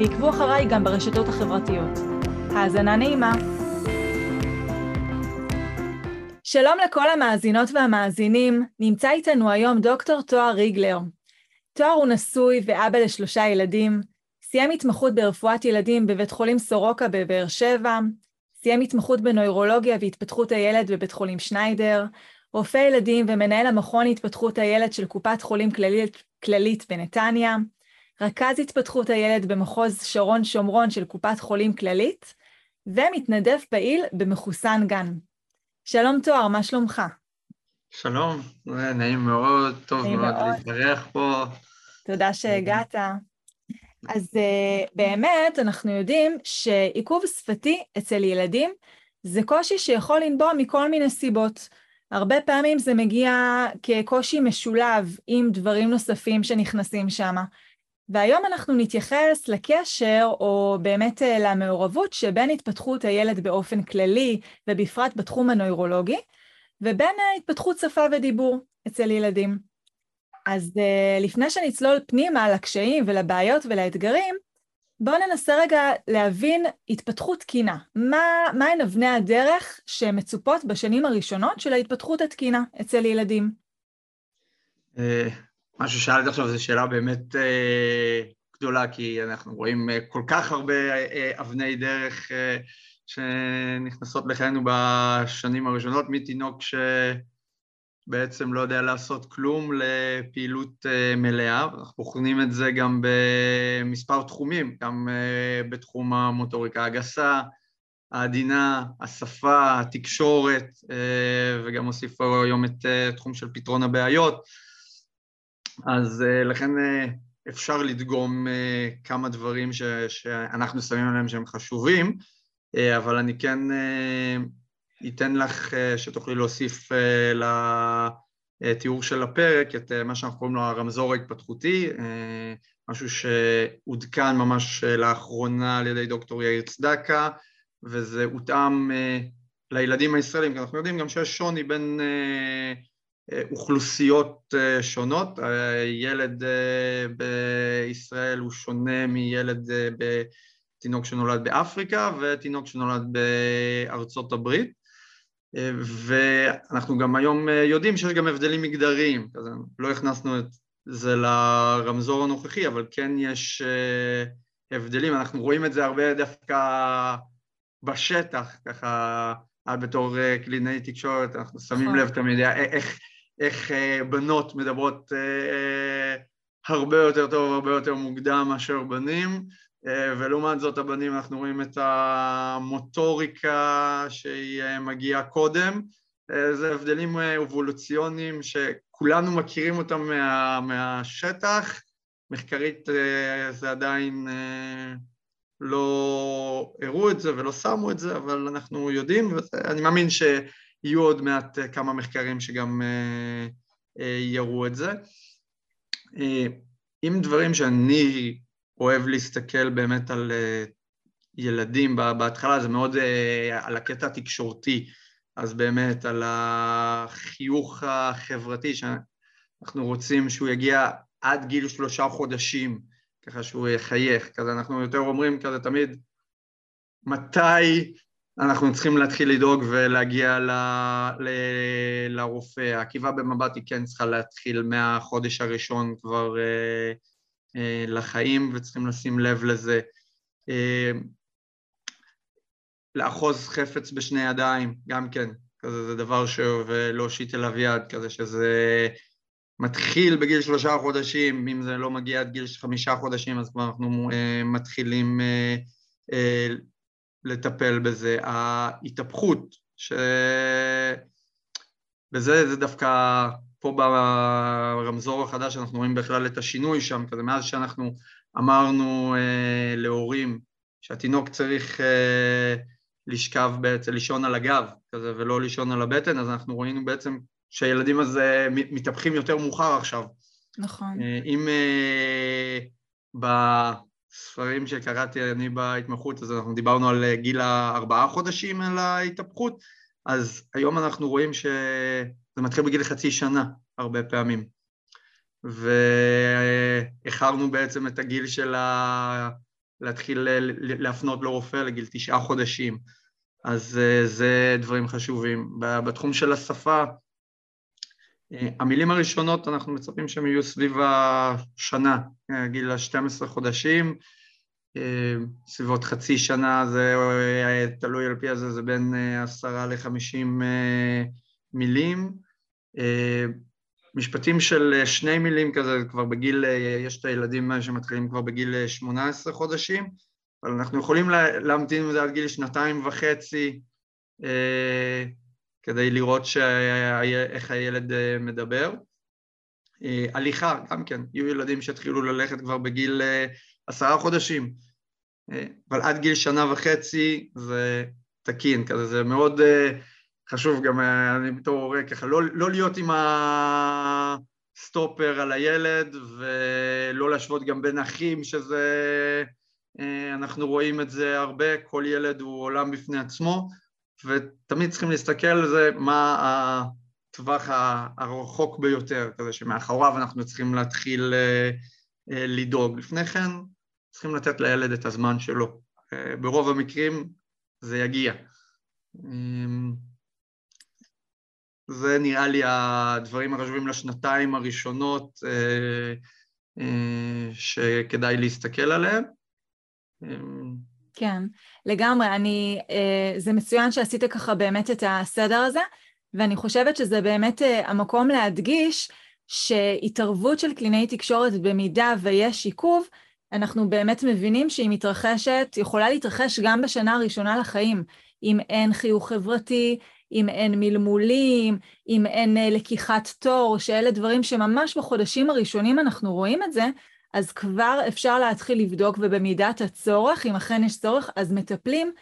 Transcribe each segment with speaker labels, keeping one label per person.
Speaker 1: ועקבו אחריי גם ברשתות החברתיות. האזנה נעימה. שלום לכל המאזינות והמאזינים, נמצא איתנו היום דוקטור תואר ריגלר. תואר הוא נשוי ואבא לשלושה ילדים, סיים התמחות ברפואת ילדים בבית חולים סורוקה בבאר שבע, סיים התמחות בנוירולוגיה והתפתחות הילד בבית חולים שניידר, רופא ילדים ומנהל המכון להתפתחות הילד של קופת חולים כללית, כללית בנתניה, רכז התפתחות הילד במחוז שרון שומרון של קופת חולים כללית, ומתנדב פעיל במחוסן גן. שלום תואר, מה שלומך?
Speaker 2: שלום, נעים מאוד, טוב נעים מאוד, מאוד להתארח פה.
Speaker 1: תודה שהגעת. אז uh, באמת, אנחנו יודעים שעיכוב שפתי אצל ילדים זה קושי שיכול לנבוע מכל מיני סיבות. הרבה פעמים זה מגיע כקושי משולב עם דברים נוספים שנכנסים שם. והיום אנחנו נתייחס לקשר, או באמת אה, למעורבות שבין התפתחות הילד באופן כללי, ובפרט בתחום הנוירולוגי, ובין אה, התפתחות שפה ודיבור אצל ילדים. אז אה, לפני שנצלול פנימה לקשיים ולבעיות ולאתגרים, בואו ננסה רגע להבין התפתחות תקינה. מה, מהן אבני הדרך שמצופות בשנים הראשונות של ההתפתחות התקינה אצל ילדים?
Speaker 2: מה ששאלת עכשיו זו שאלה באמת אה, גדולה, כי אנחנו רואים אה, כל כך הרבה אה, אבני דרך אה, שנכנסות לחיינו בשנים הראשונות, מתינוק שבעצם לא יודע לעשות כלום לפעילות אה, מלאה, אנחנו בוחנים את זה גם במספר תחומים, גם אה, בתחום המוטוריקה הגסה, העדינה, השפה, התקשורת, אה, וגם הוסיף היום את אה, תחום של פתרון הבעיות. אז uh, לכן uh, אפשר לדגום uh, כמה דברים ש, שאנחנו שמים עליהם שהם חשובים, אבל אני כן אתן לך שתוכלי להוסיף לתיאור של הפרק את מה שאנחנו קוראים לו הרמזור ההתפתחותי, משהו שעודכן ממש לאחרונה על ידי דוקטור יאיר צדקה, וזה הותאם לילדים הישראלים, כי אנחנו יודעים גם שיש שוני בין אוכלוסיות אה, שונות, ילד אה, בישראל הוא שונה מילד אה, בתינוק שנולד באפריקה ותינוק שנולד בארצות הברית. ואנחנו גם היום יודעים שיש גם הבדלים מגדריים, אז לא הכנסנו את זה לרמזור הנוכחי, אבל כן יש הבדלים, אנחנו רואים את זה הרבה דווקא בשטח, ככה בתור קלינאי תקשורת, אנחנו שמים נכון. לב תמיד איך איך אה, בנות מדברות אה, הרבה יותר טוב, הרבה יותר מוקדם מאשר בנים, אה, ולעומת זאת הבנים אנחנו רואים את המוטוריקה שהיא מגיעה קודם, זה הבדלים אבולוציוניים שכולנו מכירים אותם מה, מהשטח, מחקרית זה עדיין לא הראו את זה ולא שמו את זה, אבל אנחנו יודעים, ואני מאמין ש... יהיו עוד מעט אה, כמה מחקרים שגם אה, אה, יראו את זה. עם דברים שאני אוהב להסתכל באמת על ילדים בהתחלה, זה מאוד על הקטע התקשורתי, אז באמת על החיוך החברתי שאנחנו רוצים שהוא יגיע עד גיל שלושה חודשים, ככה שהוא יחייך, כזה אנחנו יותר אומרים כזה תמיד מתי אנחנו צריכים להתחיל לדאוג ולהגיע ל, ל, לרופא. העקיבה במבט היא כן צריכה להתחיל מהחודש הראשון כבר אה, אה, לחיים וצריכים לשים לב לזה. אה, לאחוז חפץ בשני ידיים, גם כן, כזה זה דבר ש... ולהושיט אליו יד, כזה שזה מתחיל בגיל שלושה חודשים, אם זה לא מגיע עד גיל חמישה חודשים אז כבר אנחנו אה, מתחילים אה, אה, לטפל בזה. ההתהפכות, ש... וזה זה דווקא פה ברמזור החדש אנחנו רואים בכלל את השינוי שם, כזה מאז שאנחנו אמרנו אה, להורים שהתינוק צריך לשכב בעצם, לישון על הגב כזה ולא לישון על הבטן, אז אנחנו ראינו בעצם שהילדים הזה מתהפכים יותר מאוחר עכשיו.
Speaker 1: נכון.
Speaker 2: אם בספרים שקראתי אני בהתמחות, אז אנחנו דיברנו על גיל הארבעה חודשים על ההתהפכות, אז היום אנחנו רואים שזה מתחיל בגיל חצי שנה הרבה פעמים. ואיחרנו בעצם את הגיל של ה... להתחיל להפנות לרופא לגיל תשעה חודשים. אז זה דברים חשובים. בתחום של השפה, המילים הראשונות אנחנו מצפים שהם יהיו סביב השנה, גיל ה-12 חודשים, סביבות חצי שנה, זה תלוי על פי הזה, זה בין עשרה לחמישים מילים. משפטים של שני מילים כזה, כבר בגיל, יש את הילדים שמתחילים כבר בגיל 18 חודשים, אבל אנחנו יכולים להמתין עם זה עד גיל שנתיים וחצי כדי לראות איך הילד מדבר. הליכה, גם כן, יהיו ילדים שהתחילו ללכת כבר בגיל עשרה חודשים, אבל עד גיל שנה וחצי זה תקין, כזה זה מאוד חשוב גם, אני בתור הורה ככה, לא, לא להיות עם הסטופר על הילד ולא להשוות גם בין אחים שזה, אנחנו רואים את זה הרבה, כל ילד הוא עולם בפני עצמו ותמיד צריכים להסתכל על זה מה הטווח הרחוק ביותר, כזה שמאחוריו אנחנו צריכים להתחיל לדאוג. לפני כן צריכים לתת לילד את הזמן שלו. ברוב המקרים זה יגיע. זה נראה לי הדברים החשובים לשנתיים הראשונות שכדאי להסתכל עליהם.
Speaker 1: כן, לגמרי. אני, זה מצוין שעשית ככה באמת את הסדר הזה, ואני חושבת שזה באמת המקום להדגיש שהתערבות של קלינאי תקשורת במידה ויש עיכוב, אנחנו באמת מבינים שהיא מתרחשת, יכולה להתרחש גם בשנה הראשונה לחיים, אם אין חיוך חברתי, אם אין מלמולים, אם אין לקיחת תור, שאלה דברים שממש בחודשים הראשונים אנחנו רואים את זה, אז כבר אפשר להתחיל לבדוק, ובמידת הצורך, אם אכן יש צורך, אז מטפלים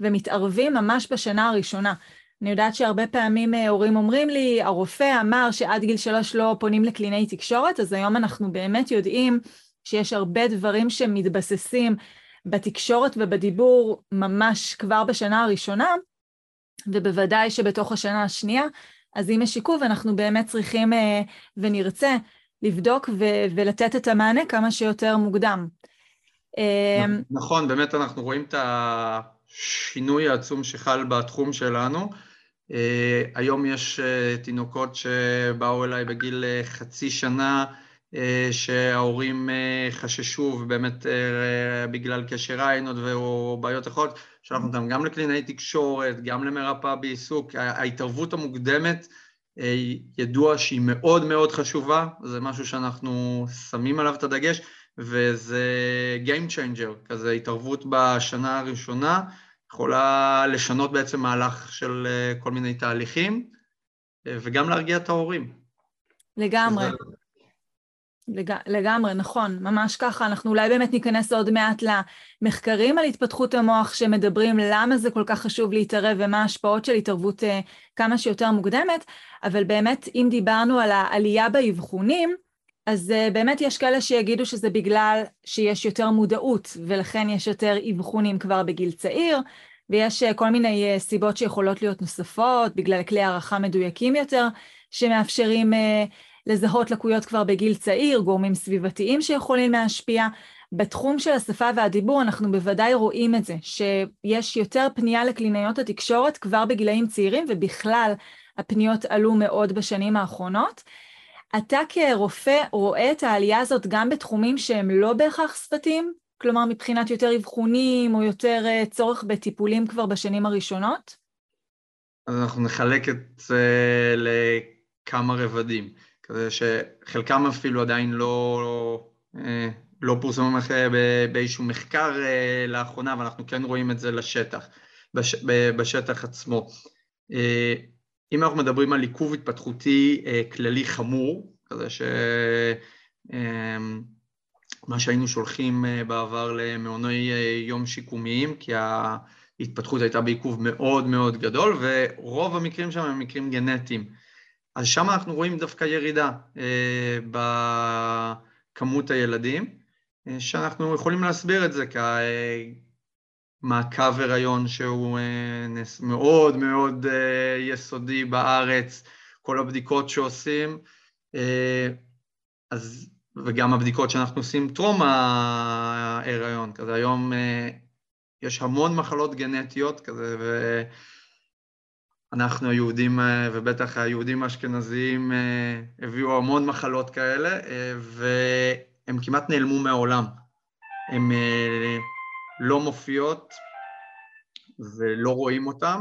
Speaker 1: ומתערבים ממש בשנה הראשונה. אני יודעת שהרבה פעמים הורים אומרים לי, הרופא אמר שעד גיל שלוש לא פונים לקלינאי תקשורת, אז היום אנחנו באמת יודעים שיש הרבה דברים שמתבססים בתקשורת ובדיבור ממש כבר בשנה הראשונה, ובוודאי שבתוך השנה השנייה, אז אם יש עיכוב, אנחנו באמת צריכים ונרצה לבדוק ו- ולתת את המענה כמה שיותר מוקדם.
Speaker 2: נכון, באמת אנחנו רואים את השינוי העצום שחל בתחום שלנו. היום יש תינוקות שבאו אליי בגיל חצי שנה, שההורים חששו ובאמת בגלל קשר עין או בעיות אחרות, שלחנו אותם גם לקלינאי תקשורת, גם למרפאה בעיסוק, ההתערבות המוקדמת ידוע שהיא מאוד מאוד חשובה, זה משהו שאנחנו שמים עליו את הדגש וזה Game Changer, כזה התערבות בשנה הראשונה, יכולה לשנות בעצם מהלך של כל מיני תהליכים וגם להרגיע את ההורים.
Speaker 1: לגמרי. שזה... לג... לגמרי, נכון, ממש ככה. אנחנו אולי באמת ניכנס עוד מעט למחקרים על התפתחות המוח שמדברים למה זה כל כך חשוב להתערב ומה ההשפעות של התערבות uh, כמה שיותר מוקדמת, אבל באמת אם דיברנו על העלייה באבחונים, אז uh, באמת יש כאלה שיגידו שזה בגלל שיש יותר מודעות ולכן יש יותר אבחונים כבר בגיל צעיר, ויש uh, כל מיני uh, סיבות שיכולות להיות נוספות, בגלל כלי הערכה מדויקים יותר שמאפשרים uh, לזהות לקויות כבר בגיל צעיר, גורמים סביבתיים שיכולים להשפיע. בתחום של השפה והדיבור אנחנו בוודאי רואים את זה, שיש יותר פנייה לקלינאיות התקשורת כבר בגילאים צעירים, ובכלל הפניות עלו מאוד בשנים האחרונות. אתה כרופא רואה את העלייה הזאת גם בתחומים שהם לא בהכרח שפתיים? כלומר, מבחינת יותר אבחונים או יותר צורך בטיפולים כבר בשנים הראשונות?
Speaker 2: אז אנחנו נחלק את זה לכמה רבדים. כזה שחלקם אפילו עדיין לא, לא פורסמו באיזשהו מחקר אה, לאחרונה, ואנחנו כן רואים את זה לשטח, בש, בשטח עצמו. אה, אם אנחנו מדברים על עיכוב התפתחותי אה, כללי חמור, כזה מה שהיינו שולחים בעבר למעוני יום שיקומיים, כי ההתפתחות הייתה בעיכוב מאוד מאוד גדול, ורוב המקרים שם הם מקרים גנטיים. אז שם אנחנו רואים דווקא ירידה בכמות הילדים, שאנחנו יכולים להסביר את זה כמעקב הריון שהוא מאוד מאוד יסודי בארץ, כל הבדיקות שעושים, אז, וגם הבדיקות שאנחנו עושים טרום ההיריון, כזה היום יש המון מחלות גנטיות כזה, ואנחנו היהודים, ובטח היהודים האשכנזיים, הביאו המון מחלות כאלה, והם כמעט נעלמו מהעולם. הן לא מופיעות ולא רואים אותן,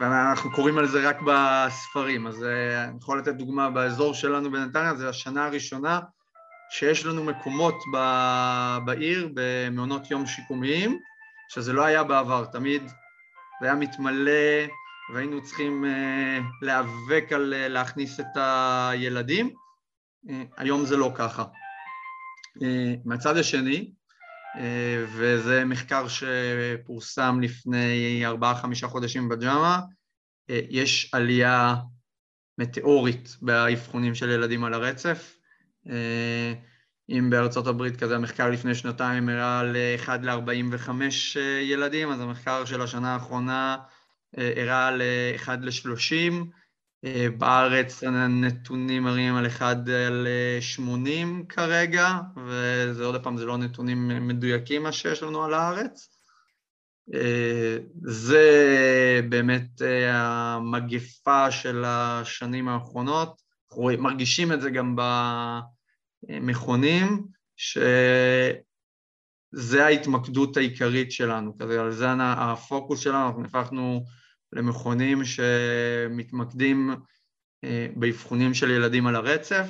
Speaker 2: ואנחנו קוראים על זה רק בספרים. אז אני יכול לתת דוגמה, באזור שלנו בנתניה, זו השנה הראשונה שיש לנו מקומות בעיר במעונות יום שיקומיים, שזה לא היה בעבר, תמיד זה היה מתמלא והיינו צריכים להיאבק על להכניס את הילדים, היום זה לא ככה. מהצד השני, וזה מחקר שפורסם לפני ארבעה-חמישה חודשים בג'אמה, יש עלייה מטאורית באבחונים של ילדים על הרצף, אם בארצות הברית כזה המחקר לפני שנתיים הראה ל-1 ל-45 ילדים, אז המחקר של השנה האחרונה הראה ל-1 ל-30, בארץ הנתונים מראים על 1 ל-80 כרגע, וזה עוד פעם, זה לא נתונים מדויקים מה שיש לנו על הארץ. זה באמת המגפה של השנים האחרונות, אנחנו מרגישים את זה גם במכונים, שזה ההתמקדות העיקרית שלנו, כזה על זה הפוקוס שלנו, אנחנו נפחנו למכונים שמתמקדים באבחונים של ילדים על הרצף,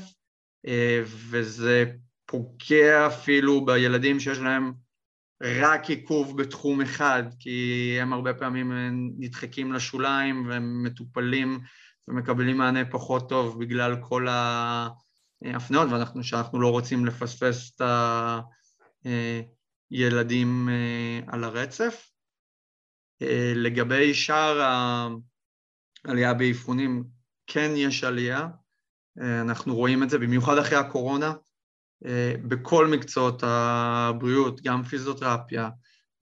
Speaker 2: וזה פוגע אפילו בילדים שיש להם רק עיכוב בתחום אחד, כי הם הרבה פעמים נדחקים לשוליים והם מטופלים ומקבלים מענה פחות טוב בגלל כל ההפניות, ואנחנו שאנחנו לא רוצים לפספס את הילדים על הרצף. לגבי שאר העלייה באבחונים, כן יש עלייה, אנחנו רואים את זה במיוחד אחרי הקורונה, בכל מקצועות הבריאות, גם פיזיותרפיה,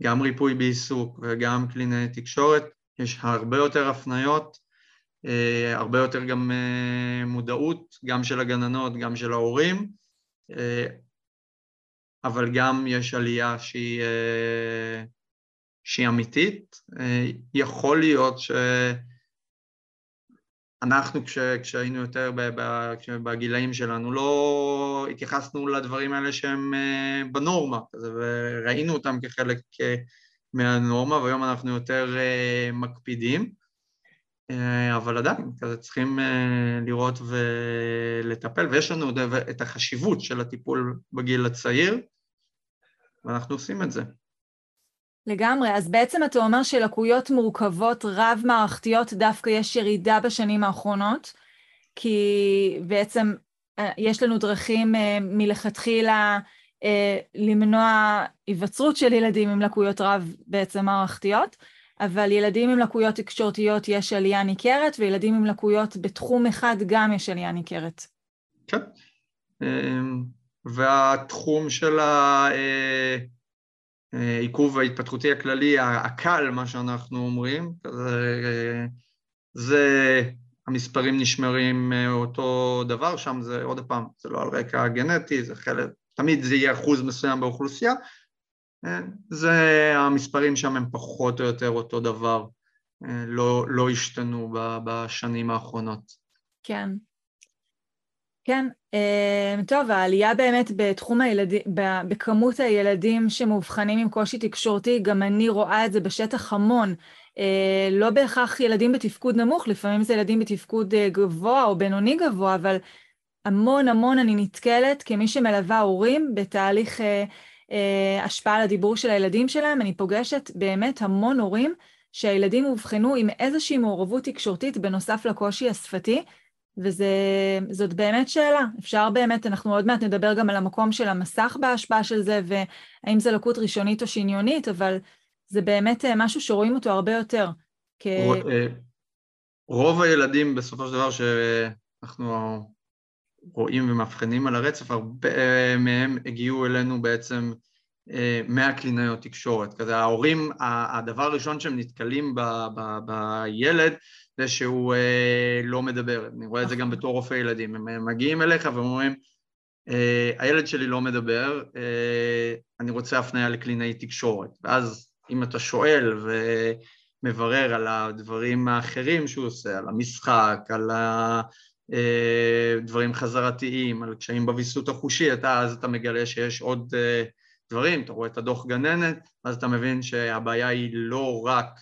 Speaker 2: גם ריפוי בעיסוק וגם קלינאי תקשורת, יש הרבה יותר הפניות, הרבה יותר גם מודעות, גם של הגננות, גם של ההורים, אבל גם יש עלייה שהיא שהיא אמיתית, יכול להיות שאנחנו כש, כשהיינו יותר בגילאים שלנו לא התייחסנו לדברים האלה שהם בנורמה וראינו אותם כחלק מהנורמה והיום אנחנו יותר מקפידים, אבל עדיין כזה צריכים לראות ולטפל ויש לנו את החשיבות של הטיפול בגיל הצעיר ואנחנו עושים את זה.
Speaker 1: לגמרי, אז בעצם אתה אומר שלקויות מורכבות רב-מערכתיות דווקא יש ירידה בשנים האחרונות, כי בעצם יש לנו דרכים מלכתחילה למנוע היווצרות של ילדים עם לקויות רב בעצם מערכתיות, אבל ילדים עם לקויות תקשורתיות יש עלייה ניכרת, וילדים עם לקויות בתחום אחד גם יש עלייה ניכרת.
Speaker 2: כן, והתחום של. העיכוב ההתפתחותי הכללי, הקל, מה שאנחנו אומרים, זה, זה המספרים נשמרים אותו דבר, שם זה עוד פעם, זה לא על רקע גנטי, זה חלק, תמיד זה יהיה אחוז מסוים באוכלוסייה, זה, המספרים שם הם פחות או יותר אותו דבר, לא, לא השתנו בשנים האחרונות.
Speaker 1: כן. כן, טוב, העלייה באמת בתחום הילדים, בכמות הילדים שמאובחנים עם קושי תקשורתי, גם אני רואה את זה בשטח המון. לא בהכרח ילדים בתפקוד נמוך, לפעמים זה ילדים בתפקוד גבוה או בינוני גבוה, אבל המון המון אני נתקלת כמי שמלווה הורים בתהליך השפעה על הדיבור של הילדים שלהם, אני פוגשת באמת המון הורים שהילדים אובחנו עם איזושהי מעורבות תקשורתית בנוסף לקושי השפתי, וזאת באמת שאלה. אפשר באמת, אנחנו עוד מעט נדבר גם על המקום של המסך בהשפעה של זה, והאם זה לקות ראשונית או שניונית, אבל זה באמת אה, משהו שרואים אותו הרבה יותר.
Speaker 2: כ... אה, רוב הילדים בסופו של דבר שאנחנו רואים ומאבחנים על הרצף, הרבה אה, מהם הגיעו אלינו בעצם מהקלינאיות תקשורת. כזה ההורים, הדבר הראשון שהם נתקלים ב, ב, בילד זה שהוא אה, לא מדבר. אני רואה את זה גם בתור רופא ילדים. הם מגיעים אליך ואומרים, אה, הילד שלי לא מדבר, אה, אני רוצה הפניה לקלינאי תקשורת. ואז אם אתה שואל ומברר על הדברים האחרים שהוא עושה, על המשחק, על אה, חזרתיים, על קשיים בוויסות החושי, אתה, אז אתה מגלה שיש עוד אה, דברים, אתה רואה את הדוח גננת, אז אתה מבין שהבעיה היא לא רק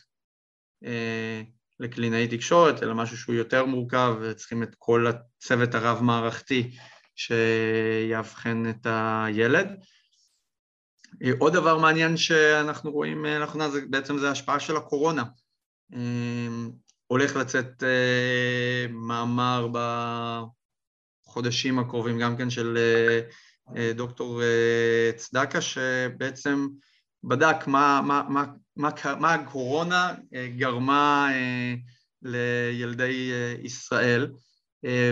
Speaker 2: אה, לקלינאי תקשורת, אלא משהו שהוא יותר מורכב, וצריכים את כל הצוות הרב-מערכתי שיאבחן את הילד. עוד דבר מעניין שאנחנו רואים לאחרונה זה בעצם זה ההשפעה של הקורונה. הולך לצאת אה, מאמר בחודשים הקרובים גם כן של אה, דוקטור אה, צדקה שבעצם בדק מה, מה, מה, מה, מה הקורונה גרמה לילדי ישראל.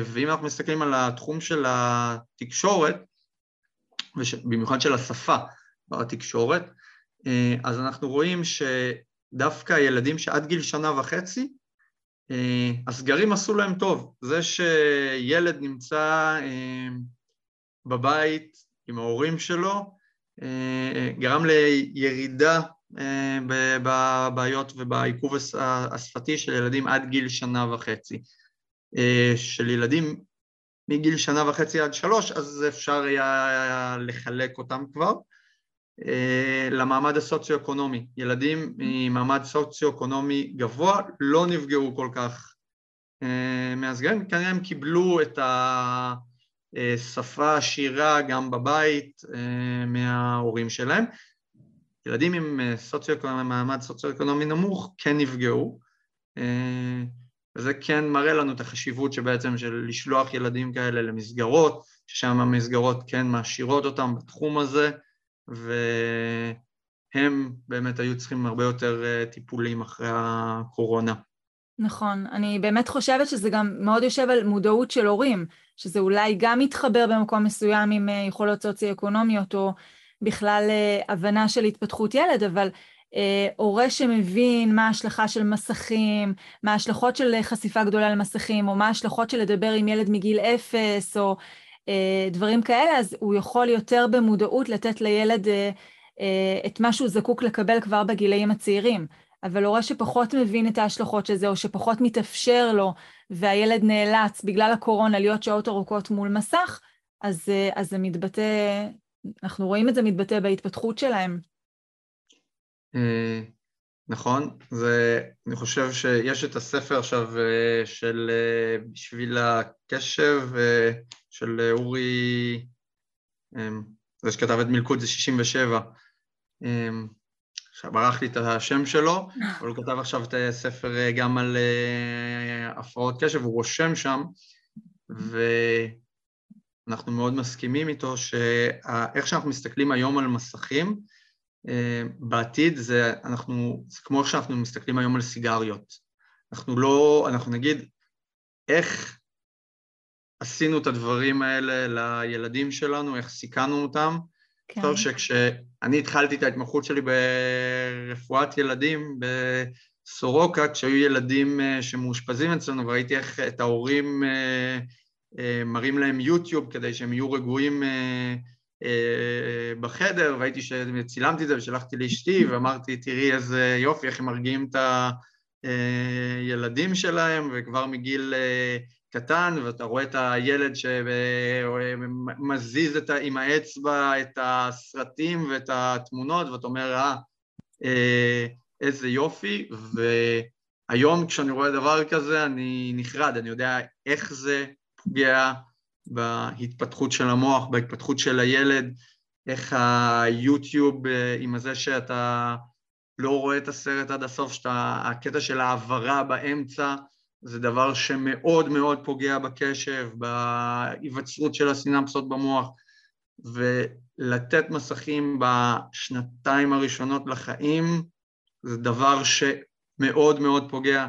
Speaker 2: ואם אנחנו מסתכלים על התחום של התקשורת במיוחד של השפה בתקשורת אז אנחנו רואים שדווקא ילדים שעד גיל שנה וחצי הסגרים עשו להם טוב, זה שילד נמצא בבית עם ההורים שלו, אה, גרם לירידה אה, בבעיות ובעיכוב השפתי של ילדים עד גיל שנה וחצי. אה, של ילדים מגיל שנה וחצי עד שלוש, אז אפשר היה לחלק אותם כבר. למעמד הסוציו-אקונומי. ילדים ממעמד סוציו-אקונומי גבוה לא נפגעו כל כך מהסגרים, כנראה הם קיבלו את ה... אה, שפה עשירה גם בבית אה, מההורים שלהם. ילדים עם אה, סוציו מעמד סוציו-אקונומי נמוך כן נפגעו, וזה כן מראה לנו את החשיבות שבעצם של לשלוח ילדים כאלה למסגרות, ששם המסגרות כן מעשירות אותם בתחום הזה, והם באמת היו צריכים הרבה יותר טיפולים אחרי הקורונה.
Speaker 1: נכון, אני באמת חושבת שזה גם מאוד יושב על מודעות של הורים, שזה אולי גם מתחבר במקום מסוים עם אה, יכולות סוציו-אקונומיות, או בכלל אה, הבנה של התפתחות ילד, אבל אה, הורה שמבין מה ההשלכה של מסכים, מה ההשלכות של חשיפה גדולה למסכים, או מה ההשלכות של לדבר עם ילד מגיל אפס, או אה, דברים כאלה, אז הוא יכול יותר במודעות לתת לילד אה, אה, את מה שהוא זקוק לקבל כבר בגילאים הצעירים. אבל הורה שפחות מבין את ההשלכות של זה, או שפחות מתאפשר לו, והילד נאלץ בגלל הקורונה להיות שעות ארוכות מול מסך, אז, אז זה מתבטא, אנחנו רואים את זה מתבטא בהתפתחות שלהם.
Speaker 2: אה, נכון, זה, אני חושב שיש את הספר עכשיו אה, של אה, בשביל הקשב של אורי, זה שכתב את מלכוד זה 67, עכשיו ברח לי את השם שלו, אבל הוא כתב עכשיו את הספר אה, גם על אה, הפרעות קשב, הוא רושם שם, ואנחנו מאוד מסכימים איתו שאיך שאנחנו מסתכלים היום על מסכים, אה, בעתיד זה, אנחנו, זה כמו שאנחנו מסתכלים היום על סיגריות. אנחנו לא, אנחנו נגיד, איך עשינו את הדברים האלה לילדים שלנו, איך סיכנו אותם, כן. זוכר שכשאני התחלתי את ההתמחות שלי ברפואת ילדים בסורוקה, כשהיו ילדים אה, שמאושפזים אצלנו, וראיתי איך את ההורים אה, אה, מראים להם יוטיוב כדי שהם יהיו רגועים בחדר, והייתי שצילמתי את זה ושלחתי לאשתי, ואמרתי, תראי איזה יופי, איך הם מרגיעים את הילדים שלהם, וכבר מגיל קטן, ואתה רואה את הילד שמזיז את, עם האצבע את הסרטים ואת התמונות, ואתה אומר, אה, אה, איזה יופי, והיום כשאני רואה דבר כזה אני נחרד, אני יודע איך זה פוגע בהתפתחות של המוח, בהתפתחות של הילד, איך היוטיוב אה, עם הזה שאתה לא רואה את הסרט עד הסוף, שאתה, הקטע של העברה באמצע, זה דבר שמאוד מאוד פוגע בקשב, בהיווצרות של הסינפסות במוח, ולתת מסכים בשנתיים הראשונות לחיים זה דבר שמאוד מאוד פוגע.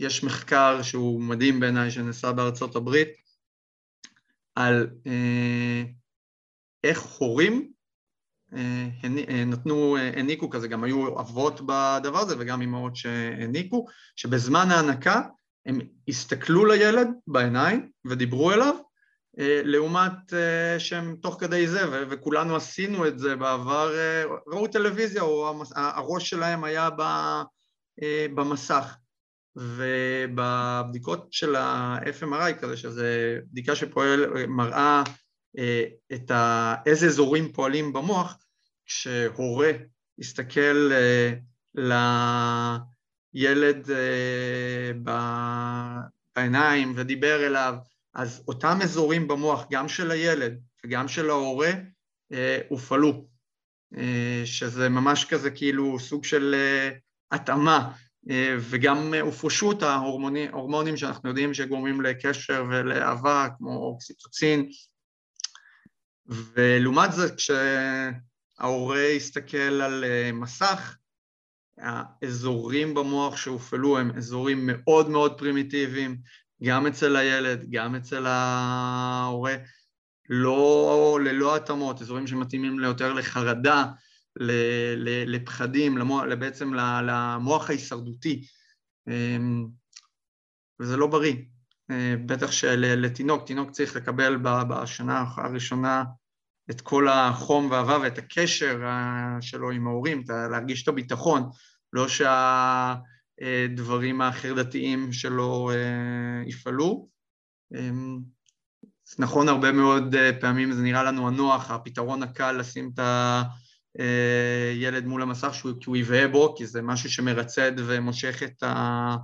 Speaker 2: יש מחקר שהוא מדהים בעיניי שנעשה בארצות הברית על אה, איך הורים נתנו, אה, העניקו כזה, גם היו אבות בדבר הזה וגם אמהות שהעניקו, שבזמן ההנקה הם הסתכלו לילד בעיניים ודיברו אליו, לעומת שהם תוך כדי זה, וכולנו עשינו את זה בעבר, ראו טלוויזיה או הראש שלהם היה במסך. ובבדיקות של ה-FMRI כזה, שזה בדיקה שפועל, מראה את ה, איזה אזורים פועלים במוח, כשהורה יסתכל לילד בעיניים ודיבר אליו, אז אותם אזורים במוח, גם של הילד וגם של ההורה, הופעלו, שזה ממש כזה כאילו סוג של התאמה, וגם הופרשו את ההורמונים שאנחנו יודעים שגורמים לקשר ולאהבה, כמו אוקסיטוצין, ולעומת זאת כשההורה יסתכל על אה, מסך, האזורים במוח שהופעלו הם אזורים מאוד מאוד פרימיטיביים, גם אצל הילד, גם אצל ההורה, לא, ללא התאמות, אזורים שמתאימים יותר לחרדה, לפחדים, למוח, בעצם למוח ההישרדותי, אמ, וזה לא בריא. אה, בטח שלתינוק, תינוק צריך לקבל בשנה הראשונה את כל החום והאהבה ואת הקשר אה, שלו עם ההורים, להרגיש את הביטחון, לא שהדברים החרדתיים שלו אה, יפעלו. אמ, נכון, הרבה מאוד פעמים זה נראה לנו הנוח, הפתרון הקל לשים את הילד מול המסך כי הוא יבהה בו, כי זה משהו שמרצד ומושך את ה...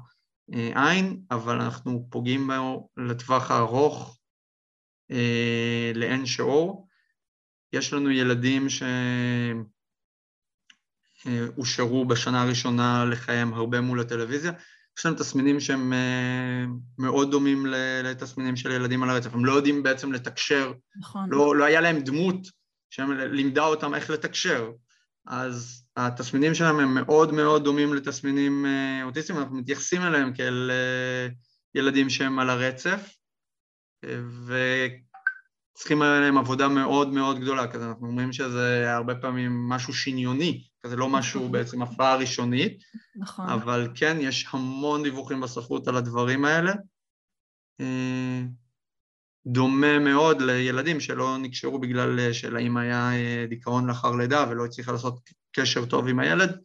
Speaker 2: עין, אבל אנחנו פוגעים בו לטווח הארוך אה, לאין שיעור. יש לנו ילדים שהושארו בשנה הראשונה לחייהם הרבה מול הטלוויזיה, יש להם תסמינים שהם אה, מאוד דומים לתסמינים של ילדים על הרצף, הם לא יודעים בעצם לתקשר, נכון. לא, לא היה להם דמות שלימדה אותם איך לתקשר, אז התסמינים שלהם הם מאוד מאוד דומים לתסמינים אה, אוטיסטיים, אנחנו מתייחסים אליהם כאל אה, ילדים שהם על הרצף, אה, וצריכים עליהם עבודה מאוד מאוד גדולה, כזה אנחנו אומרים שזה הרבה פעמים משהו שניוני, כזה לא משהו נכון. בעצם הפרעה ראשונית, נכון. אבל כן, יש המון דיווחים בספרות על הדברים האלה. דומה מאוד לילדים שלא נקשרו בגלל שלאמא היה דיכאון לאחר לידה ולא הצליחה לעשות קשר טוב עם הילד.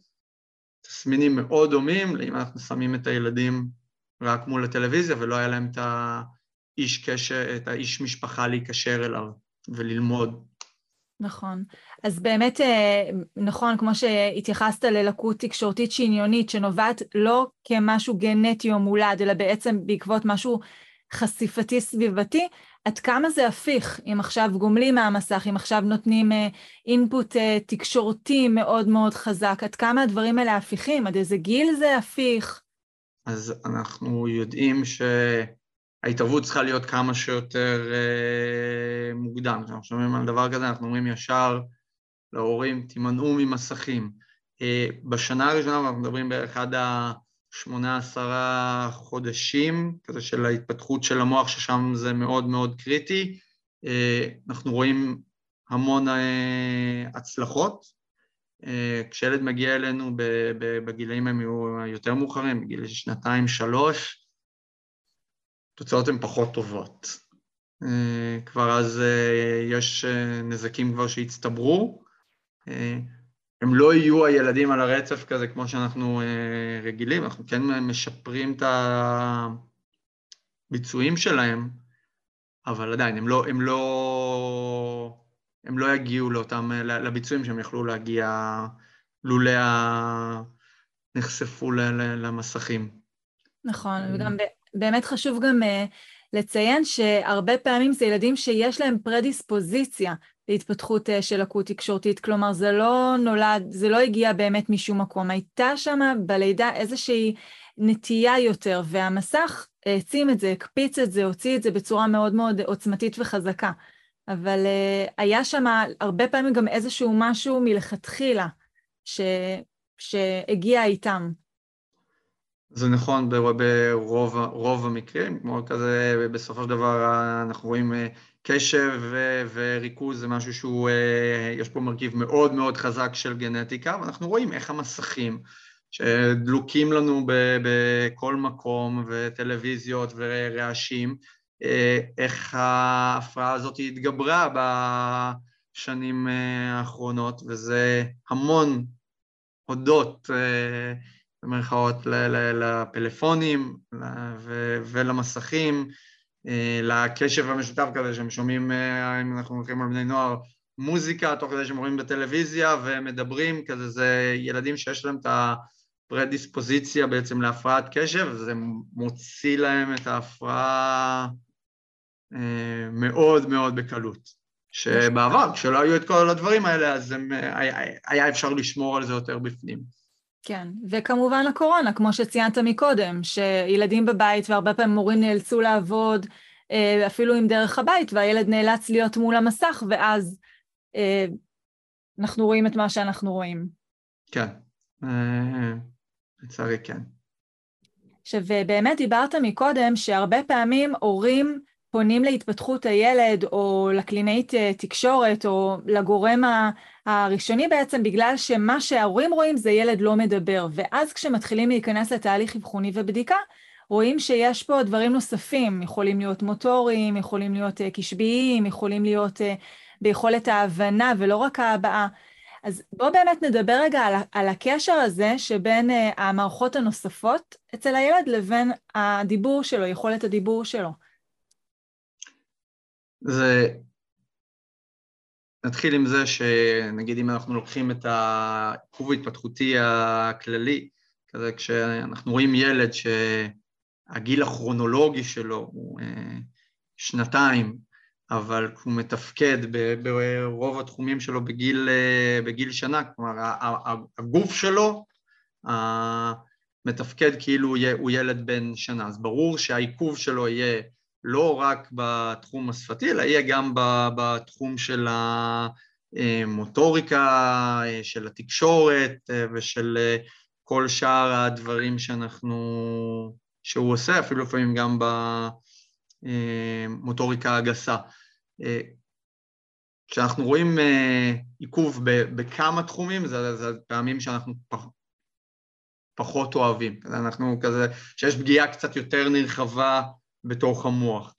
Speaker 2: תסמינים מאוד דומים לאם אנחנו שמים את הילדים רק מול הטלוויזיה ולא היה להם את האיש קשר, את האיש משפחה להיקשר אליו וללמוד.
Speaker 1: נכון. אז באמת, אה, נכון, כמו שהתייחסת ללקות תקשורתית שניונית, שנובעת לא כמשהו גנטי או מולד, אלא בעצם בעקבות משהו חשיפתי סביבתי, עד כמה זה הפיך, אם עכשיו גומלים מהמסך, אם עכשיו נותנים אינפוט uh, uh, תקשורתי מאוד מאוד חזק, עד כמה הדברים האלה הפיכים, עד איזה גיל זה הפיך?
Speaker 2: אז אנחנו יודעים שההתערבות צריכה להיות כמה שיותר uh, מוקדם. כשאנחנו שומעים על דבר כזה, אנחנו אומרים ישר להורים, תימנעו ממסכים. Uh, בשנה הראשונה, אנחנו מדברים עד ה... שמונה עשרה חודשים, כזה של ההתפתחות של המוח, ששם זה מאוד מאוד קריטי. אה, אנחנו רואים המון אה, הצלחות. אה, כשילד מגיע אלינו בגילאים הם יהיו יותר מאוחרים, בגיל שנתיים, שלוש, התוצאות הן פחות טובות. כבר אז יש נזקים כבר שהצטברו. הם לא יהיו הילדים על הרצף כזה כמו שאנחנו אה, רגילים, אנחנו כן משפרים את הביצועים שלהם, אבל עדיין, הם לא, הם לא, הם לא יגיעו לאותם, לביצועים שהם יכלו להגיע לולא נחשפו למסכים.
Speaker 1: נכון, וגם באמת חשוב גם אה, לציין שהרבה פעמים זה ילדים שיש להם פרדיספוזיציה להתפתחות אה, של לקות תקשורתית, כלומר זה לא נולד, זה לא הגיע באמת משום מקום, הייתה שם בלידה איזושהי נטייה יותר, והמסך העצים את זה, הקפיץ את זה, הוציא את זה בצורה מאוד מאוד עוצמתית וחזקה. אבל uh, היה שם הרבה פעמים גם איזשהו משהו מלכתחילה ש, שהגיע איתם.
Speaker 2: זה נכון ברוב רוב המקרים, כמו כזה, בסופו של דבר אנחנו רואים אה, קשב וריכוז זה משהו שהוא, אה, יש פה מרכיב מאוד מאוד חזק של גנטיקה, ואנחנו רואים איך המסכים שדלוקים לנו בכל מקום, וטלוויזיות ורעשים, אה, איך ההפרעה הזאת התגברה בשנים האחרונות, וזה המון הודות במרכאות לפלאפונים ולמסכים, אה, לקשב המשותף כזה שהם שומעים, אה, אם אנחנו הולכים על בני נוער, מוזיקה תוך כדי שהם רואים בטלוויזיה ומדברים, כזה זה ילדים שיש להם את הפרדיספוזיציה בעצם להפרעת קשב, זה מוציא להם את ההפרעה אה, מאוד מאוד בקלות. שבעבר, כשלא היו את כל הדברים האלה, אז הם, היה אפשר לשמור על זה יותר בפנים.
Speaker 1: כן, וכמובן הקורונה, כמו שציינת מקודם, שילדים בבית והרבה פעמים מורים נאלצו לעבוד אה, אפילו עם דרך הבית, והילד נאלץ להיות מול המסך, ואז אה, אנחנו רואים את מה שאנחנו רואים.
Speaker 2: כן, אה, לצערי כן.
Speaker 1: עכשיו, באמת דיברת מקודם שהרבה פעמים הורים פונים להתפתחות הילד או לקלינאית תקשורת או לגורם הראשוני בעצם בגלל שמה שההורים רואים זה ילד לא מדבר, ואז כשמתחילים להיכנס לתהליך אבחוני ובדיקה, רואים שיש פה דברים נוספים, יכולים להיות מוטוריים, יכולים להיות uh, קשביים, יכולים להיות uh, ביכולת ההבנה ולא רק ההבעה. אז בואו באמת נדבר רגע על, על הקשר הזה שבין uh, המערכות הנוספות אצל הילד לבין הדיבור שלו, יכולת הדיבור שלו.
Speaker 2: זה נתחיל עם זה שנגיד אם אנחנו לוקחים את העיכוב ההתפתחותי הכללי, כזה כשאנחנו רואים ילד שהגיל הכרונולוגי שלו הוא אה, שנתיים, אבל הוא מתפקד ברוב התחומים שלו בגיל, אה, בגיל שנה, כלומר הגוף שלו מתפקד כאילו הוא ילד בן שנה, אז ברור שהעיכוב שלו יהיה לא רק בתחום השפתי, אלא יהיה גם בתחום של המוטוריקה, של התקשורת ושל כל שאר הדברים שאנחנו, שהוא עושה, אפילו לפעמים גם במוטוריקה הגסה. כשאנחנו רואים עיכוב בכמה תחומים, זה, זה פעמים שאנחנו פח, פחות אוהבים. אנחנו כזה, שיש פגיעה קצת יותר נרחבה בתוך המוח.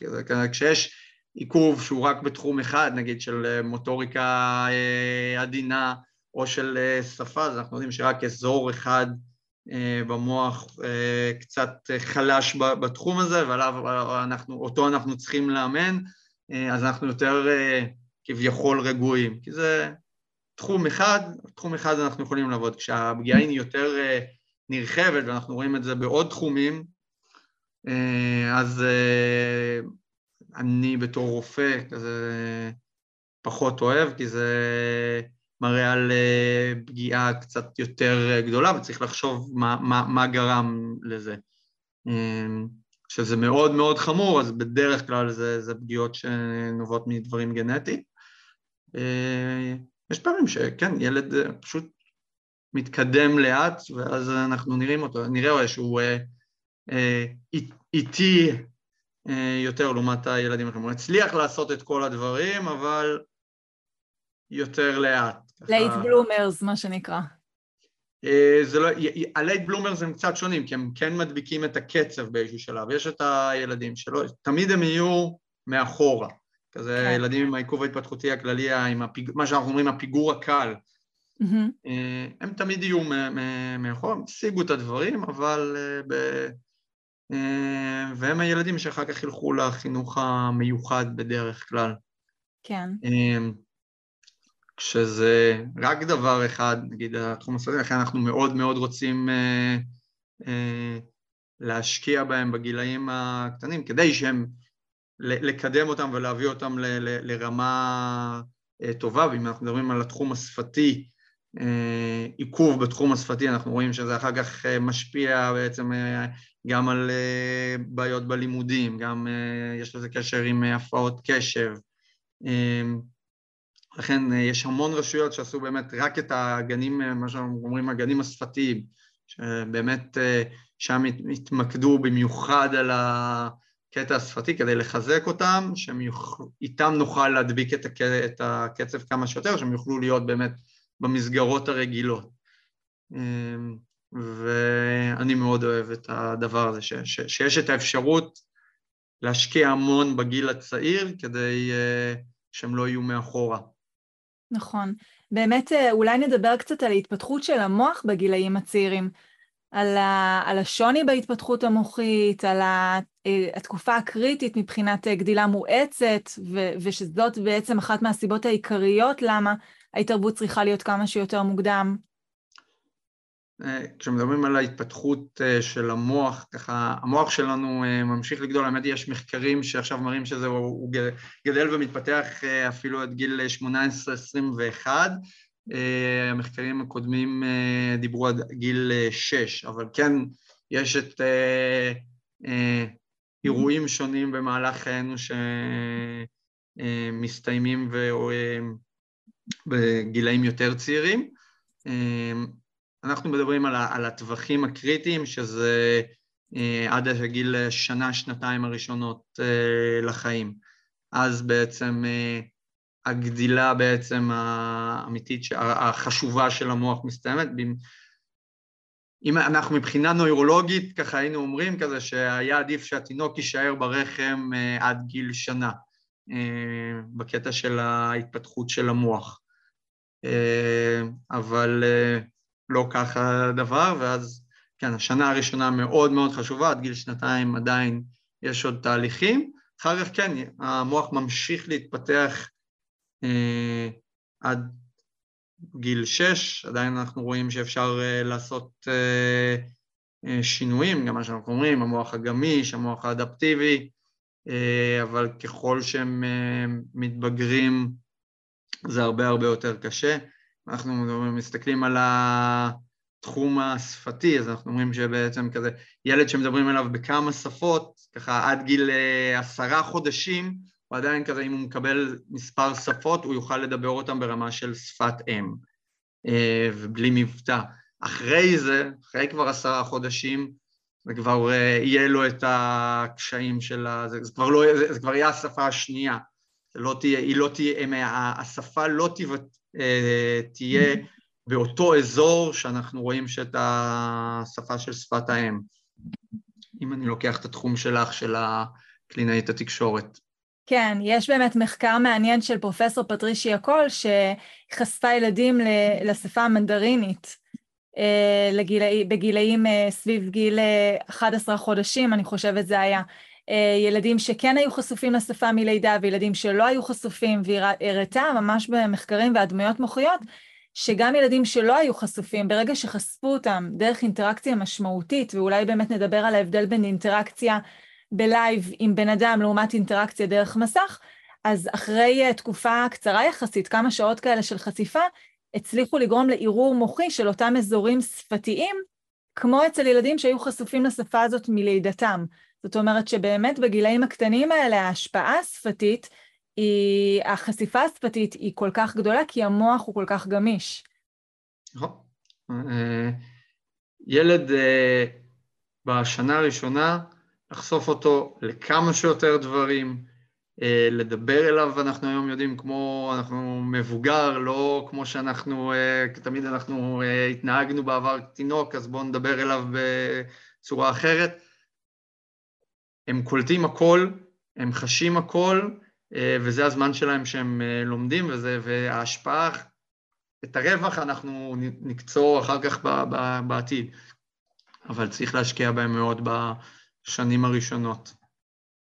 Speaker 2: כשיש עיכוב שהוא רק בתחום אחד, נגיד של אה, מוטוריקה אה, עדינה או של אה, שפה, אז אנחנו יודעים שרק אזור אחד במוח קצת חלש בתחום הזה, ועליו אנחנו, אותו אנחנו צריכים לאמן, אז אנחנו יותר כביכול רגועים, כי זה תחום אחד, תחום אחד אנחנו יכולים לעבוד. כשהפגיעה היא יותר נרחבת, ואנחנו רואים את זה בעוד תחומים, אז אה, אני בתור רופא כזה פחות אוהב, כי זה מראה על אה, פגיעה קצת יותר גדולה, וצריך לחשוב מה, מה, מה גרם לזה. כשזה מאוד מאוד חמור, אז בדרך כלל זה, זה פגיעות שנובעות מדברים גנטיים. יש פעמים שכן, ילד פשוט מתקדם לאט, ואז אנחנו נראים אותו, נראה שהוא אה, איטי אה, יותר לעומת הילדים אחרים. הוא הצליח לעשות את כל הדברים, אבל יותר לאט.
Speaker 1: late bloomers, מה שנקרא.
Speaker 2: אה, זה לא, ה late bloomers הם קצת שונים, כי הם כן מדביקים את הקצב באיזשהו שלב. יש את הילדים שלא, תמיד הם יהיו מאחורה. כזה כן. ילדים עם העיכוב ההתפתחותי הכללי, עם הפיג... מה שאנחנו אומרים הפיגור הקל. Mm-hmm. הם תמיד יהיו מאחורה, הם השיגו את הדברים, אבל ב... אה, והם הילדים שאחר כך ילכו לחינוך המיוחד בדרך כלל.
Speaker 1: כן.
Speaker 2: אה, כשזה רק דבר אחד, נגיד התחום הסרטי, לכן אנחנו מאוד מאוד רוצים אה, להשקיע בהם בגילאים הקטנים, כדי שהם, לקדם אותם ולהביא אותם ל, ל, לרמה טובה, ואם אנחנו מדברים על התחום השפתי, עיכוב בתחום השפתי, אנחנו רואים שזה אחר כך משפיע בעצם גם על בעיות בלימודים, גם יש לזה קשר עם הפרעות קשב. לכן יש המון רשויות שעשו באמת רק את הגנים, מה שאנחנו אומרים, הגנים השפתיים, שבאמת שם התמקדו במיוחד על הקטע השפתי כדי לחזק אותם, שאיתם נוכל להדביק את הקצב כמה שיותר, שהם יוכלו להיות באמת במסגרות הרגילות. אמ, ואני מאוד אוהב את הדבר הזה, ש, ש, שיש את האפשרות להשקיע המון בגיל הצעיר כדי uh, שהם לא יהיו מאחורה.
Speaker 1: נכון. באמת, אה, אולי נדבר קצת על ההתפתחות של המוח בגילאים הצעירים. על, ה, על השוני בהתפתחות המוחית, על ה, אה, התקופה הקריטית מבחינת גדילה מואצת, ו, ושזאת בעצם אחת מהסיבות העיקריות למה ההתערבות צריכה להיות כמה שיותר מוקדם.
Speaker 2: אה, כשמדברים על ההתפתחות אה, של המוח, ככה המוח שלנו אה, ממשיך לגדול, האמת היא יש מחקרים שעכשיו מראים שזה הוא גדל ומתפתח אפילו עד גיל 18-21, המחקרים הקודמים דיברו עד גיל 6, אבל כן יש את אירועים שונים במהלך חיינו שמסתיימים בגילאים יותר צעירים. אמ, אנחנו מדברים על, על הטווחים הקריטיים, שזה אה, עד הגיל שנה, שנתיים הראשונות אה, לחיים. אז בעצם אה, הגדילה בעצם האמיתית, החשובה של המוח מסתיימת. אם אנחנו מבחינה נוירולוגית, ככה היינו אומרים כזה שהיה עדיף שהתינוק יישאר ברחם עד גיל שנה. אה, בקטע של ההתפתחות של המוח. אה, אבל אה, לא ככה הדבר, ואז כן, השנה הראשונה מאוד מאוד חשובה, עד גיל שנתיים עדיין יש עוד תהליכים. אחר כך כן, המוח ממשיך להתפתח עד גיל שש, עדיין אנחנו רואים שאפשר לעשות שינויים, גם מה שאנחנו אומרים, המוח הגמיש, המוח האדפטיבי, אבל ככל שהם אה, מתבגרים זה הרבה הרבה יותר קשה. אנחנו מסתכלים על התחום השפתי, אז אנחנו אומרים שבעצם כזה ילד שמדברים אליו בכמה שפות, ככה עד גיל אה, עשרה חודשים, הוא עדיין כזה, אם הוא מקבל מספר שפות, הוא יוכל לדבר אותם ברמה של שפת אם, ובלי מבטא. אחרי זה, אחרי כבר עשרה חודשים, זה כבר אה, יהיה לו את הקשיים של ה... זה, זה כבר לא, זה, זה כבר יהיה השפה השנייה. לא תהיה, היא לא תהיה, השפה לא תהיה, אה, תהיה באותו אזור שאנחנו רואים שאת השפה של שפת האם. אם אני לוקח את התחום שלך, של הקלינאית התקשורת.
Speaker 1: כן, יש באמת מחקר מעניין של פרופסור פטרישיה קול, שחשפה ילדים לשפה המנדרינית. אה, לגילאי, בגילאים אה, סביב גיל 11 אה, חודשים, אני חושבת זה היה. ילדים שכן היו חשופים לשפה מלידה וילדים שלא היו חשופים, והיא הראתה ממש במחקרים והדמויות מוחיות, שגם ילדים שלא היו חשופים, ברגע שחשפו אותם דרך אינטראקציה משמעותית, ואולי באמת נדבר על ההבדל בין אינטראקציה בלייב עם בן אדם לעומת אינטראקציה דרך מסך, אז אחרי תקופה קצרה יחסית, כמה שעות כאלה של חשיפה, הצליחו לגרום לערעור מוחי של אותם אזורים שפתיים, כמו אצל ילדים שהיו חשופים לשפה הזאת מלידתם. זאת אומרת שבאמת בגילאים הקטנים האלה ההשפעה השפתית, היא, החשיפה השפתית היא כל כך גדולה כי המוח הוא כל כך גמיש.
Speaker 2: נכון. אה, ילד אה, בשנה הראשונה, לחשוף אותו לכמה שיותר דברים, לדבר אליו, אנחנו היום יודעים כמו, אנחנו מבוגר, לא כמו שאנחנו, אה, תמיד אנחנו אה, התנהגנו בעבר תינוק, אז בואו נדבר אליו בצורה אחרת. הם קולטים הכל, הם חשים הכל, וזה הזמן שלהם שהם לומדים, וזה, וההשפעה, את הרווח אנחנו נקצור אחר כך בעתיד, אבל צריך להשקיע בהם מאוד בשנים הראשונות.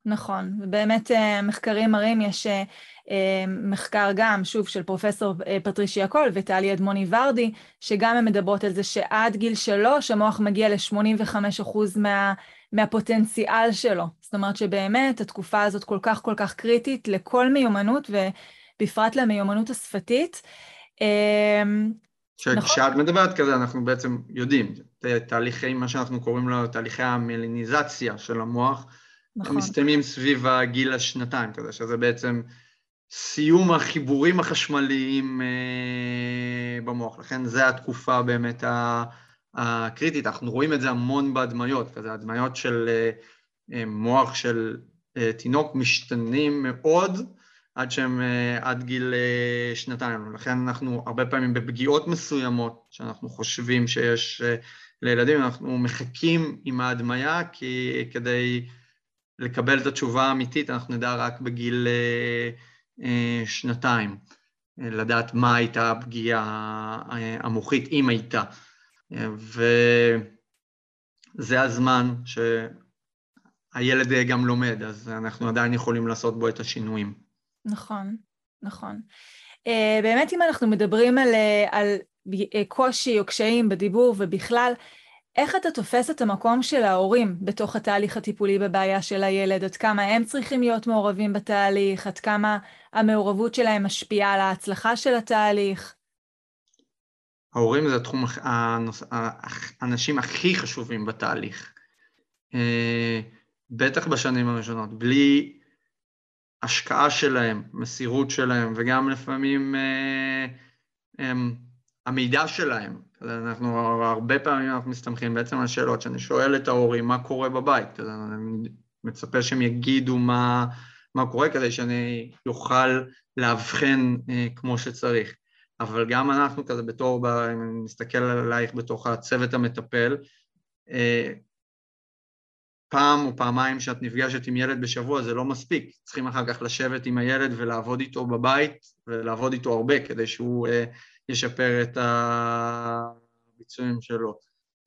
Speaker 1: נכון, ובאמת אה, מחקרים מראים, יש אה, אה, מחקר גם, שוב, של פרופסור פטרישיה קול וטלי אדמוני ורדי, שגם הן מדברות על זה שעד גיל שלוש המוח מגיע ל-85% מה, מהפוטנציאל שלו. זאת אומרת שבאמת התקופה הזאת כל כך כל כך קריטית לכל מיומנות, ובפרט למיומנות השפתית.
Speaker 2: נכון. כשאת מדברת כזה, אנחנו בעצם יודעים, תהליכי, מה שאנחנו קוראים לו תהליכי המלניזציה של המוח, נכון. הם מסתיימים סביב הגיל השנתיים כזה, שזה בעצם סיום החיבורים החשמליים אה, במוח. לכן זו התקופה באמת הקריטית. אנחנו רואים את זה המון בהדמיות, כזה הדמיות של אה, מוח של אה, תינוק משתנים מאוד עד שהם עד גיל שנתיים. לכן אנחנו הרבה פעמים בפגיעות מסוימות שאנחנו חושבים שיש לילדים, אנחנו מחכים עם ההדמיה כי כדי לקבל את התשובה האמיתית אנחנו נדע רק בגיל אה, שנתיים, אה, לדעת מה הייתה הפגיעה אה, המוחית, אם הייתה. וזה הזמן שהילד גם לומד, אז אנחנו עדיין יכולים לעשות בו את השינויים.
Speaker 1: נכון, נכון. באמת אם אנחנו מדברים על, על קושי או קשיים בדיבור ובכלל, איך אתה תופס את המקום של ההורים בתוך התהליך הטיפולי בבעיה של הילד? עד כמה הם צריכים להיות מעורבים בתהליך? עד כמה המעורבות שלהם משפיעה על ההצלחה של התהליך?
Speaker 2: ההורים זה התחום, האנשים הכי חשובים בתהליך. אה, בטח בשנים הראשונות. בלי השקעה שלהם, מסירות שלהם, וגם לפעמים אה, המידע שלהם. אנחנו הרבה פעמים אנחנו מסתמכים בעצם על שאלות שאני שואל את ההורים מה קורה בבית, אני מצפה שהם יגידו מה, מה קורה כדי שאני אוכל לאבחן אה, כמו שצריך. אבל גם אנחנו כזה בתור, אם אני מסתכל עלייך בתוך הצוות המטפל, אה, פעם או פעמיים שאת נפגשת עם ילד בשבוע זה לא מספיק, צריכים אחר כך לשבת עם הילד ולעבוד איתו בבית ולעבוד איתו הרבה כדי שהוא אה, ישפר את הביצועים שלו.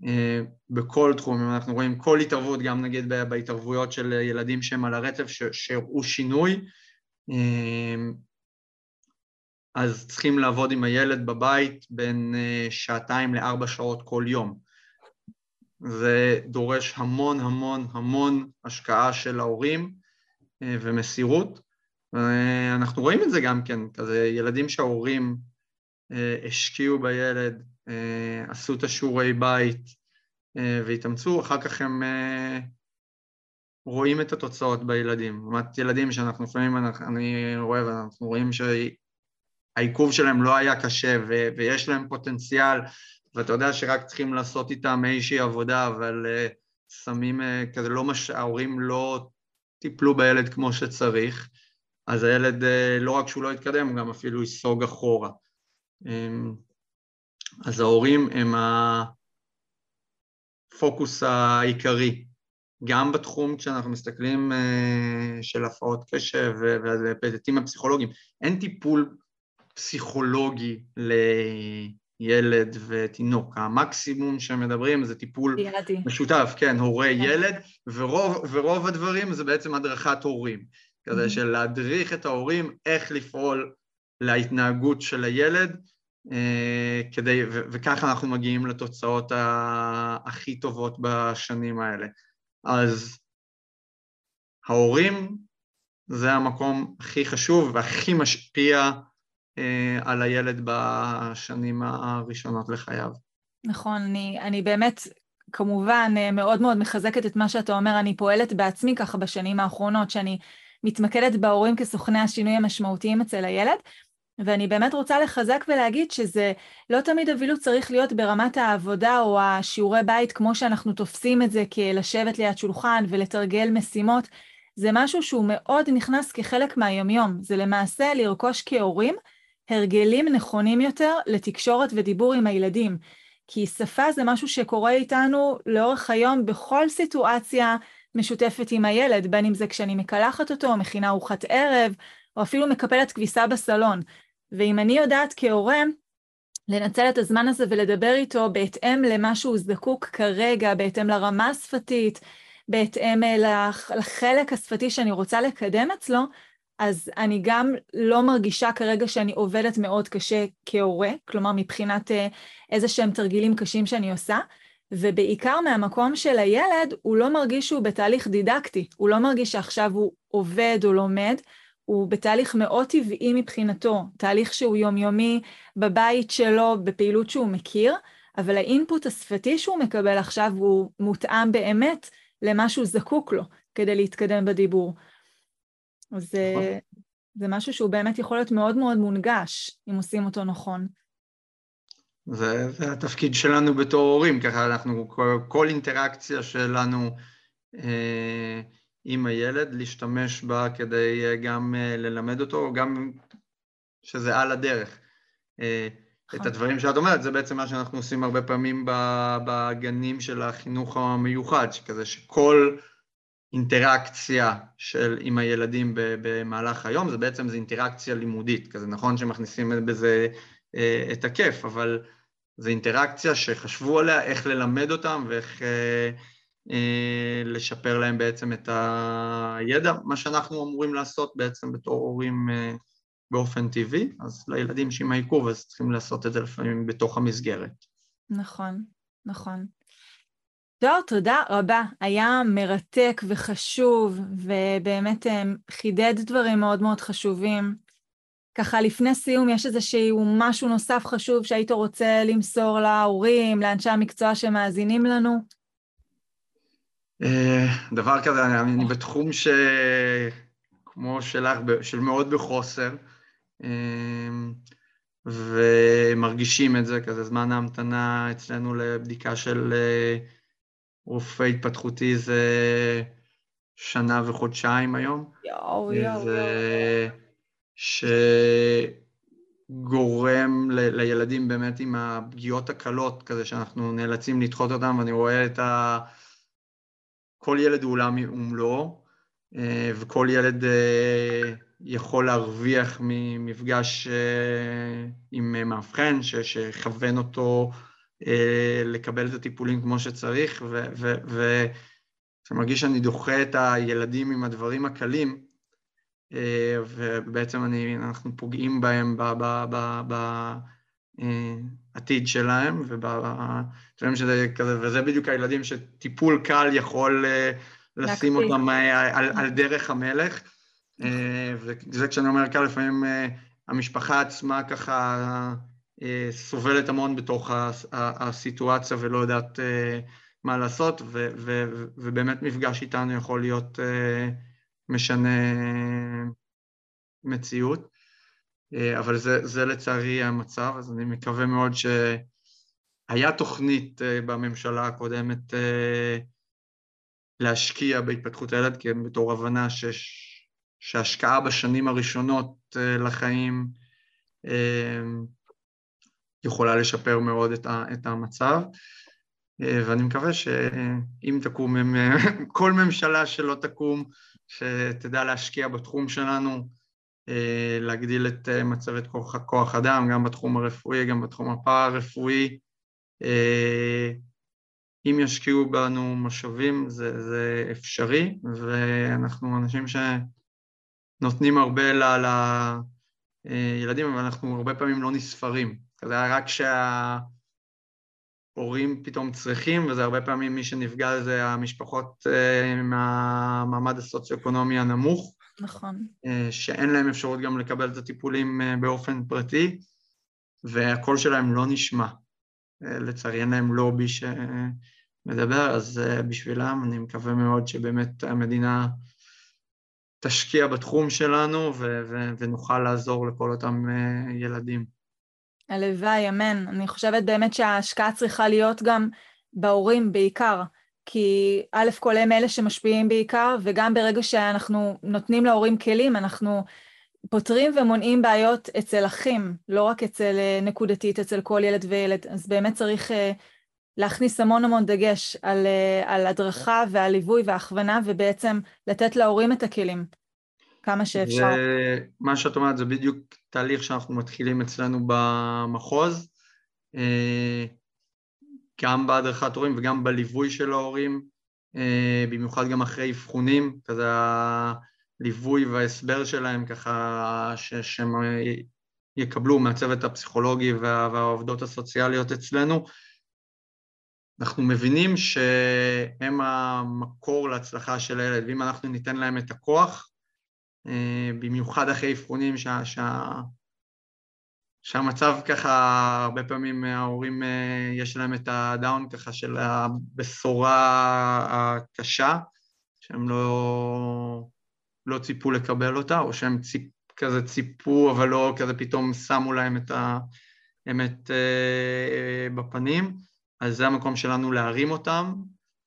Speaker 2: אה, בכל תחום, אם אנחנו רואים כל התערבות, גם נגיד בהתערבויות של ילדים שהם על הרצף, שהראו שינוי, אה, אז צריכים לעבוד עם הילד בבית בין אה, שעתיים לארבע שעות כל יום. זה דורש המון המון המון השקעה של ההורים ומסירות. אנחנו רואים את זה גם כן, כזה ילדים שההורים השקיעו בילד, אה, עשו את השיעורי בית אה, והתאמצו, אחר כך הם רואים את התוצאות בילדים. לעומת ילדים שאנחנו לפעמים, אני רואה ואנחנו רואים שהעיכוב שלהם לא היה קשה ויש להם פוטנציאל ואתה יודע שרק צריכים לעשות איתם איזושהי עבודה, אבל שמים כזה, לא מש... ההורים לא טיפלו בילד כמו שצריך, אז הילד לא רק שהוא לא יתקדם, הוא גם אפילו ייסוג אחורה. אמ, אז ההורים הם הפוקוס העיקרי, גם בתחום כשאנחנו מסתכלים אה, של הפרעות קשב וההיבטים הפסיכולוגיים. אין טיפול פסיכולוגי לילד ותינוק, המקסימום שמדברים זה טיפול ילדי. משותף, כן, הורה-ילד, כן. ורוב, ורוב הדברים זה בעצם הדרכת הורים, כזה של להדריך את ההורים איך לפעול להתנהגות של הילד, אה, כדי, וככה אנחנו מגיעים לתוצאות הכי טובות בשנים האלה. אז ההורים זה המקום הכי חשוב והכי משפיע אה, על הילד בשנים הראשונות לחייו.
Speaker 1: נכון, אני, אני באמת כמובן אה, מאוד מאוד מחזקת את מה שאתה אומר, אני פועלת בעצמי ככה בשנים האחרונות, שאני מתמקדת בהורים כסוכני השינוי המשמעותיים אצל הילד, ואני באמת רוצה לחזק ולהגיד שזה לא תמיד אפילו צריך להיות ברמת העבודה או השיעורי בית כמו שאנחנו תופסים את זה כלשבת ליד שולחן ולתרגל משימות. זה משהו שהוא מאוד נכנס כחלק מהיומיום. זה למעשה לרכוש כהורים הרגלים נכונים יותר לתקשורת ודיבור עם הילדים. כי שפה זה משהו שקורה איתנו לאורך היום בכל סיטואציה משותפת עם הילד, בין אם זה כשאני מקלחת אותו, מכינה ארוחת ערב, או אפילו מקפלת כביסה בסלון. ואם אני יודעת כהורה לנצל את הזמן הזה ולדבר איתו בהתאם למה שהוא זקוק כרגע, בהתאם לרמה השפתית, בהתאם לחלק השפתי שאני רוצה לקדם אצלו, אז אני גם לא מרגישה כרגע שאני עובדת מאוד קשה כהורה, כלומר מבחינת אה, איזה שהם תרגילים קשים שאני עושה, ובעיקר מהמקום של הילד, הוא לא מרגיש שהוא בתהליך דידקטי, הוא לא מרגיש שעכשיו הוא עובד או לומד, הוא בתהליך מאוד טבעי מבחינתו, תהליך שהוא יומיומי בבית שלו, בפעילות שהוא מכיר, אבל האינפוט השפתי שהוא מקבל עכשיו הוא מותאם באמת למה שהוא זקוק לו כדי להתקדם בדיבור. אז נכון. זה משהו שהוא באמת יכול להיות מאוד מאוד מונגש, אם עושים אותו נכון.
Speaker 2: זה, זה התפקיד שלנו בתור הורים, ככה אנחנו, כל, כל אינטראקציה שלנו אה, עם הילד, להשתמש בה כדי אה, גם אה, ללמד אותו, גם שזה על הדרך. אה, את נכון. הדברים שאת אומרת, זה בעצם מה שאנחנו עושים הרבה פעמים בגנים של החינוך המיוחד, שכזה שכל אינטראקציה של, עם הילדים במהלך היום, זה בעצם זה אינטראקציה לימודית, כזה נכון שמכניסים בזה אה, את הכיף, אבל זו אינטראקציה שחשבו עליה, איך ללמד אותם ואיך אה, אה, לשפר להם בעצם את הידע, מה שאנחנו אמורים לעשות בעצם בתור הורים אה, באופן טבעי, אז לילדים שעם העיכוב אז צריכים לעשות את זה לפעמים בתוך המסגרת.
Speaker 1: נכון, נכון. טוב, תודה רבה. היה מרתק וחשוב, ובאמת אה, חידד דברים מאוד מאוד חשובים. ככה לפני סיום, יש איזשהו משהו נוסף חשוב שהיית רוצה למסור להורים, לאנשי המקצוע שמאזינים לנו?
Speaker 2: אה, דבר כזה, אני בתחום ש... כמו שלך, של מאוד בחוסר, אה, ומרגישים את זה, כזה זמן ההמתנה אצלנו לבדיקה של רופא התפתחותי זה שנה וחודשיים היום.
Speaker 1: יואו, יואו. זה
Speaker 2: שגורם ל- לילדים באמת עם הפגיעות הקלות, כזה שאנחנו נאלצים לדחות אותם, ואני רואה את ה... כל ילד הוא עולם ומלואו, אה, וכל ילד אה, יכול להרוויח ממפגש אה, עם מאבחן, שיכוון אותו לקבל את הטיפולים כמו שצריך, ואני מרגיש שאני דוחה את הילדים עם הדברים הקלים, ובעצם אני, אנחנו פוגעים בהם בעתיד שלהם, ובדברים שזה כזה, וזה בדיוק הילדים שטיפול קל יכול אה, לשים אותם על, על דרך המלך. וזה כשאני אומר קל, לפעמים המשפחה עצמה ככה אה, סובלת המון בתוך הסיטואציה ולא יודעת אה, מה לעשות, ו, ו, ובאמת מפגש איתנו יכול להיות אה, משנה מציאות. אבל זה, זה לצערי המצב, אז אני מקווה מאוד שהיה תוכנית בממשלה הקודמת להשקיע בהתפתחות הילד, כי בתור הבנה שיש, שהשקעה בשנים הראשונות לחיים יכולה לשפר מאוד את, ה, את המצב, אה, ואני מקווה שאם תקום, כל ממשלה שלא תקום, שתדע להשקיע בתחום שלנו, אה, להגדיל את אה, מצבת כוח, כוח אדם, גם בתחום הרפואי, גם בתחום הפארה-רפואי. אם ישקיעו בנו משאבים זה, זה אפשרי, ואנחנו אנשים שנותנים הרבה לילדים, אבל אנחנו הרבה פעמים לא נספרים. זה היה רק שההורים פתאום צריכים, וזה הרבה פעמים מי שנפגע זה המשפחות אה, מהמעמד הסוציו-אקונומי הנמוך.
Speaker 1: נכון.
Speaker 2: אה, שאין להם אפשרות גם לקבל את הטיפולים אה, באופן פרטי, והקול שלהם לא נשמע. לצערי אין להם לובי שמדבר, אז בשבילם אני מקווה מאוד שבאמת המדינה תשקיע בתחום שלנו ונוכל לעזור לכל אותם ילדים.
Speaker 1: הלוואי, אמן. אני חושבת באמת שההשקעה צריכה להיות גם בהורים בעיקר, כי א' כל הם אלה שמשפיעים בעיקר, וגם ברגע שאנחנו נותנים להורים כלים, אנחנו פותרים ומונעים בעיות אצל אחים, לא רק אצל אה, נקודתית, אצל כל ילד וילד. אז באמת צריך uh, להכניס המון המון דגש על, uh, על הדרכה ועל ליווי והכוונה, ובעצם לתת להורים את הכלים. כמה שאפשר.
Speaker 2: מה שאת אומרת זה בדיוק תהליך שאנחנו מתחילים אצלנו במחוז, אה, גם בהדרכת הורים וגם בליווי של ההורים, אה, במיוחד גם אחרי אבחונים, כזה הליווי וההסבר שלהם ככה שהם יקבלו מהצוות הפסיכולוגי והעובדות הסוציאליות אצלנו. אנחנו מבינים שהם המקור להצלחה של הילד, ואם אנחנו ניתן להם את הכוח, במיוחד אחרי אבחונים, שה, שה, שהמצב ככה, הרבה פעמים ההורים, יש להם את הדאון ככה של הבשורה הקשה, שהם לא, לא ציפו לקבל אותה, או שהם ציפ, כזה ציפו, אבל לא כזה פתאום שמו להם את האמת בפנים, אז זה המקום שלנו להרים אותם,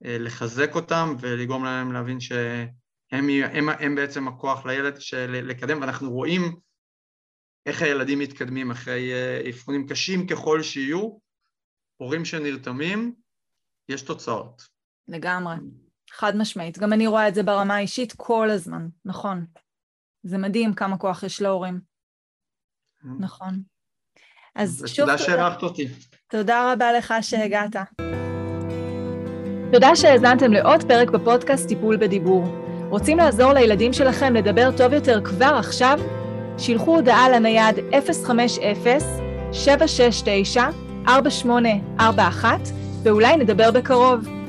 Speaker 2: לחזק אותם ולגרום להם להבין שהם הם, הם בעצם הכוח לילד של לקדם, ואנחנו רואים איך הילדים מתקדמים אחרי אבחונים קשים ככל שיהיו, הורים שנרתמים, יש תוצאות.
Speaker 1: לגמרי, חד משמעית. גם אני רואה את זה ברמה האישית כל הזמן, נכון. זה מדהים כמה כוח יש להורים. נכון.
Speaker 2: אז שוב... תודה שאירחת אותי.
Speaker 1: תודה רבה לך שהגעת. תודה שהאזנתם לעוד פרק בפודקאסט טיפול בדיבור. רוצים לעזור לילדים שלכם לדבר טוב יותר כבר עכשיו? שילחו הודעה לנייד 050-769-4841 ואולי נדבר בקרוב.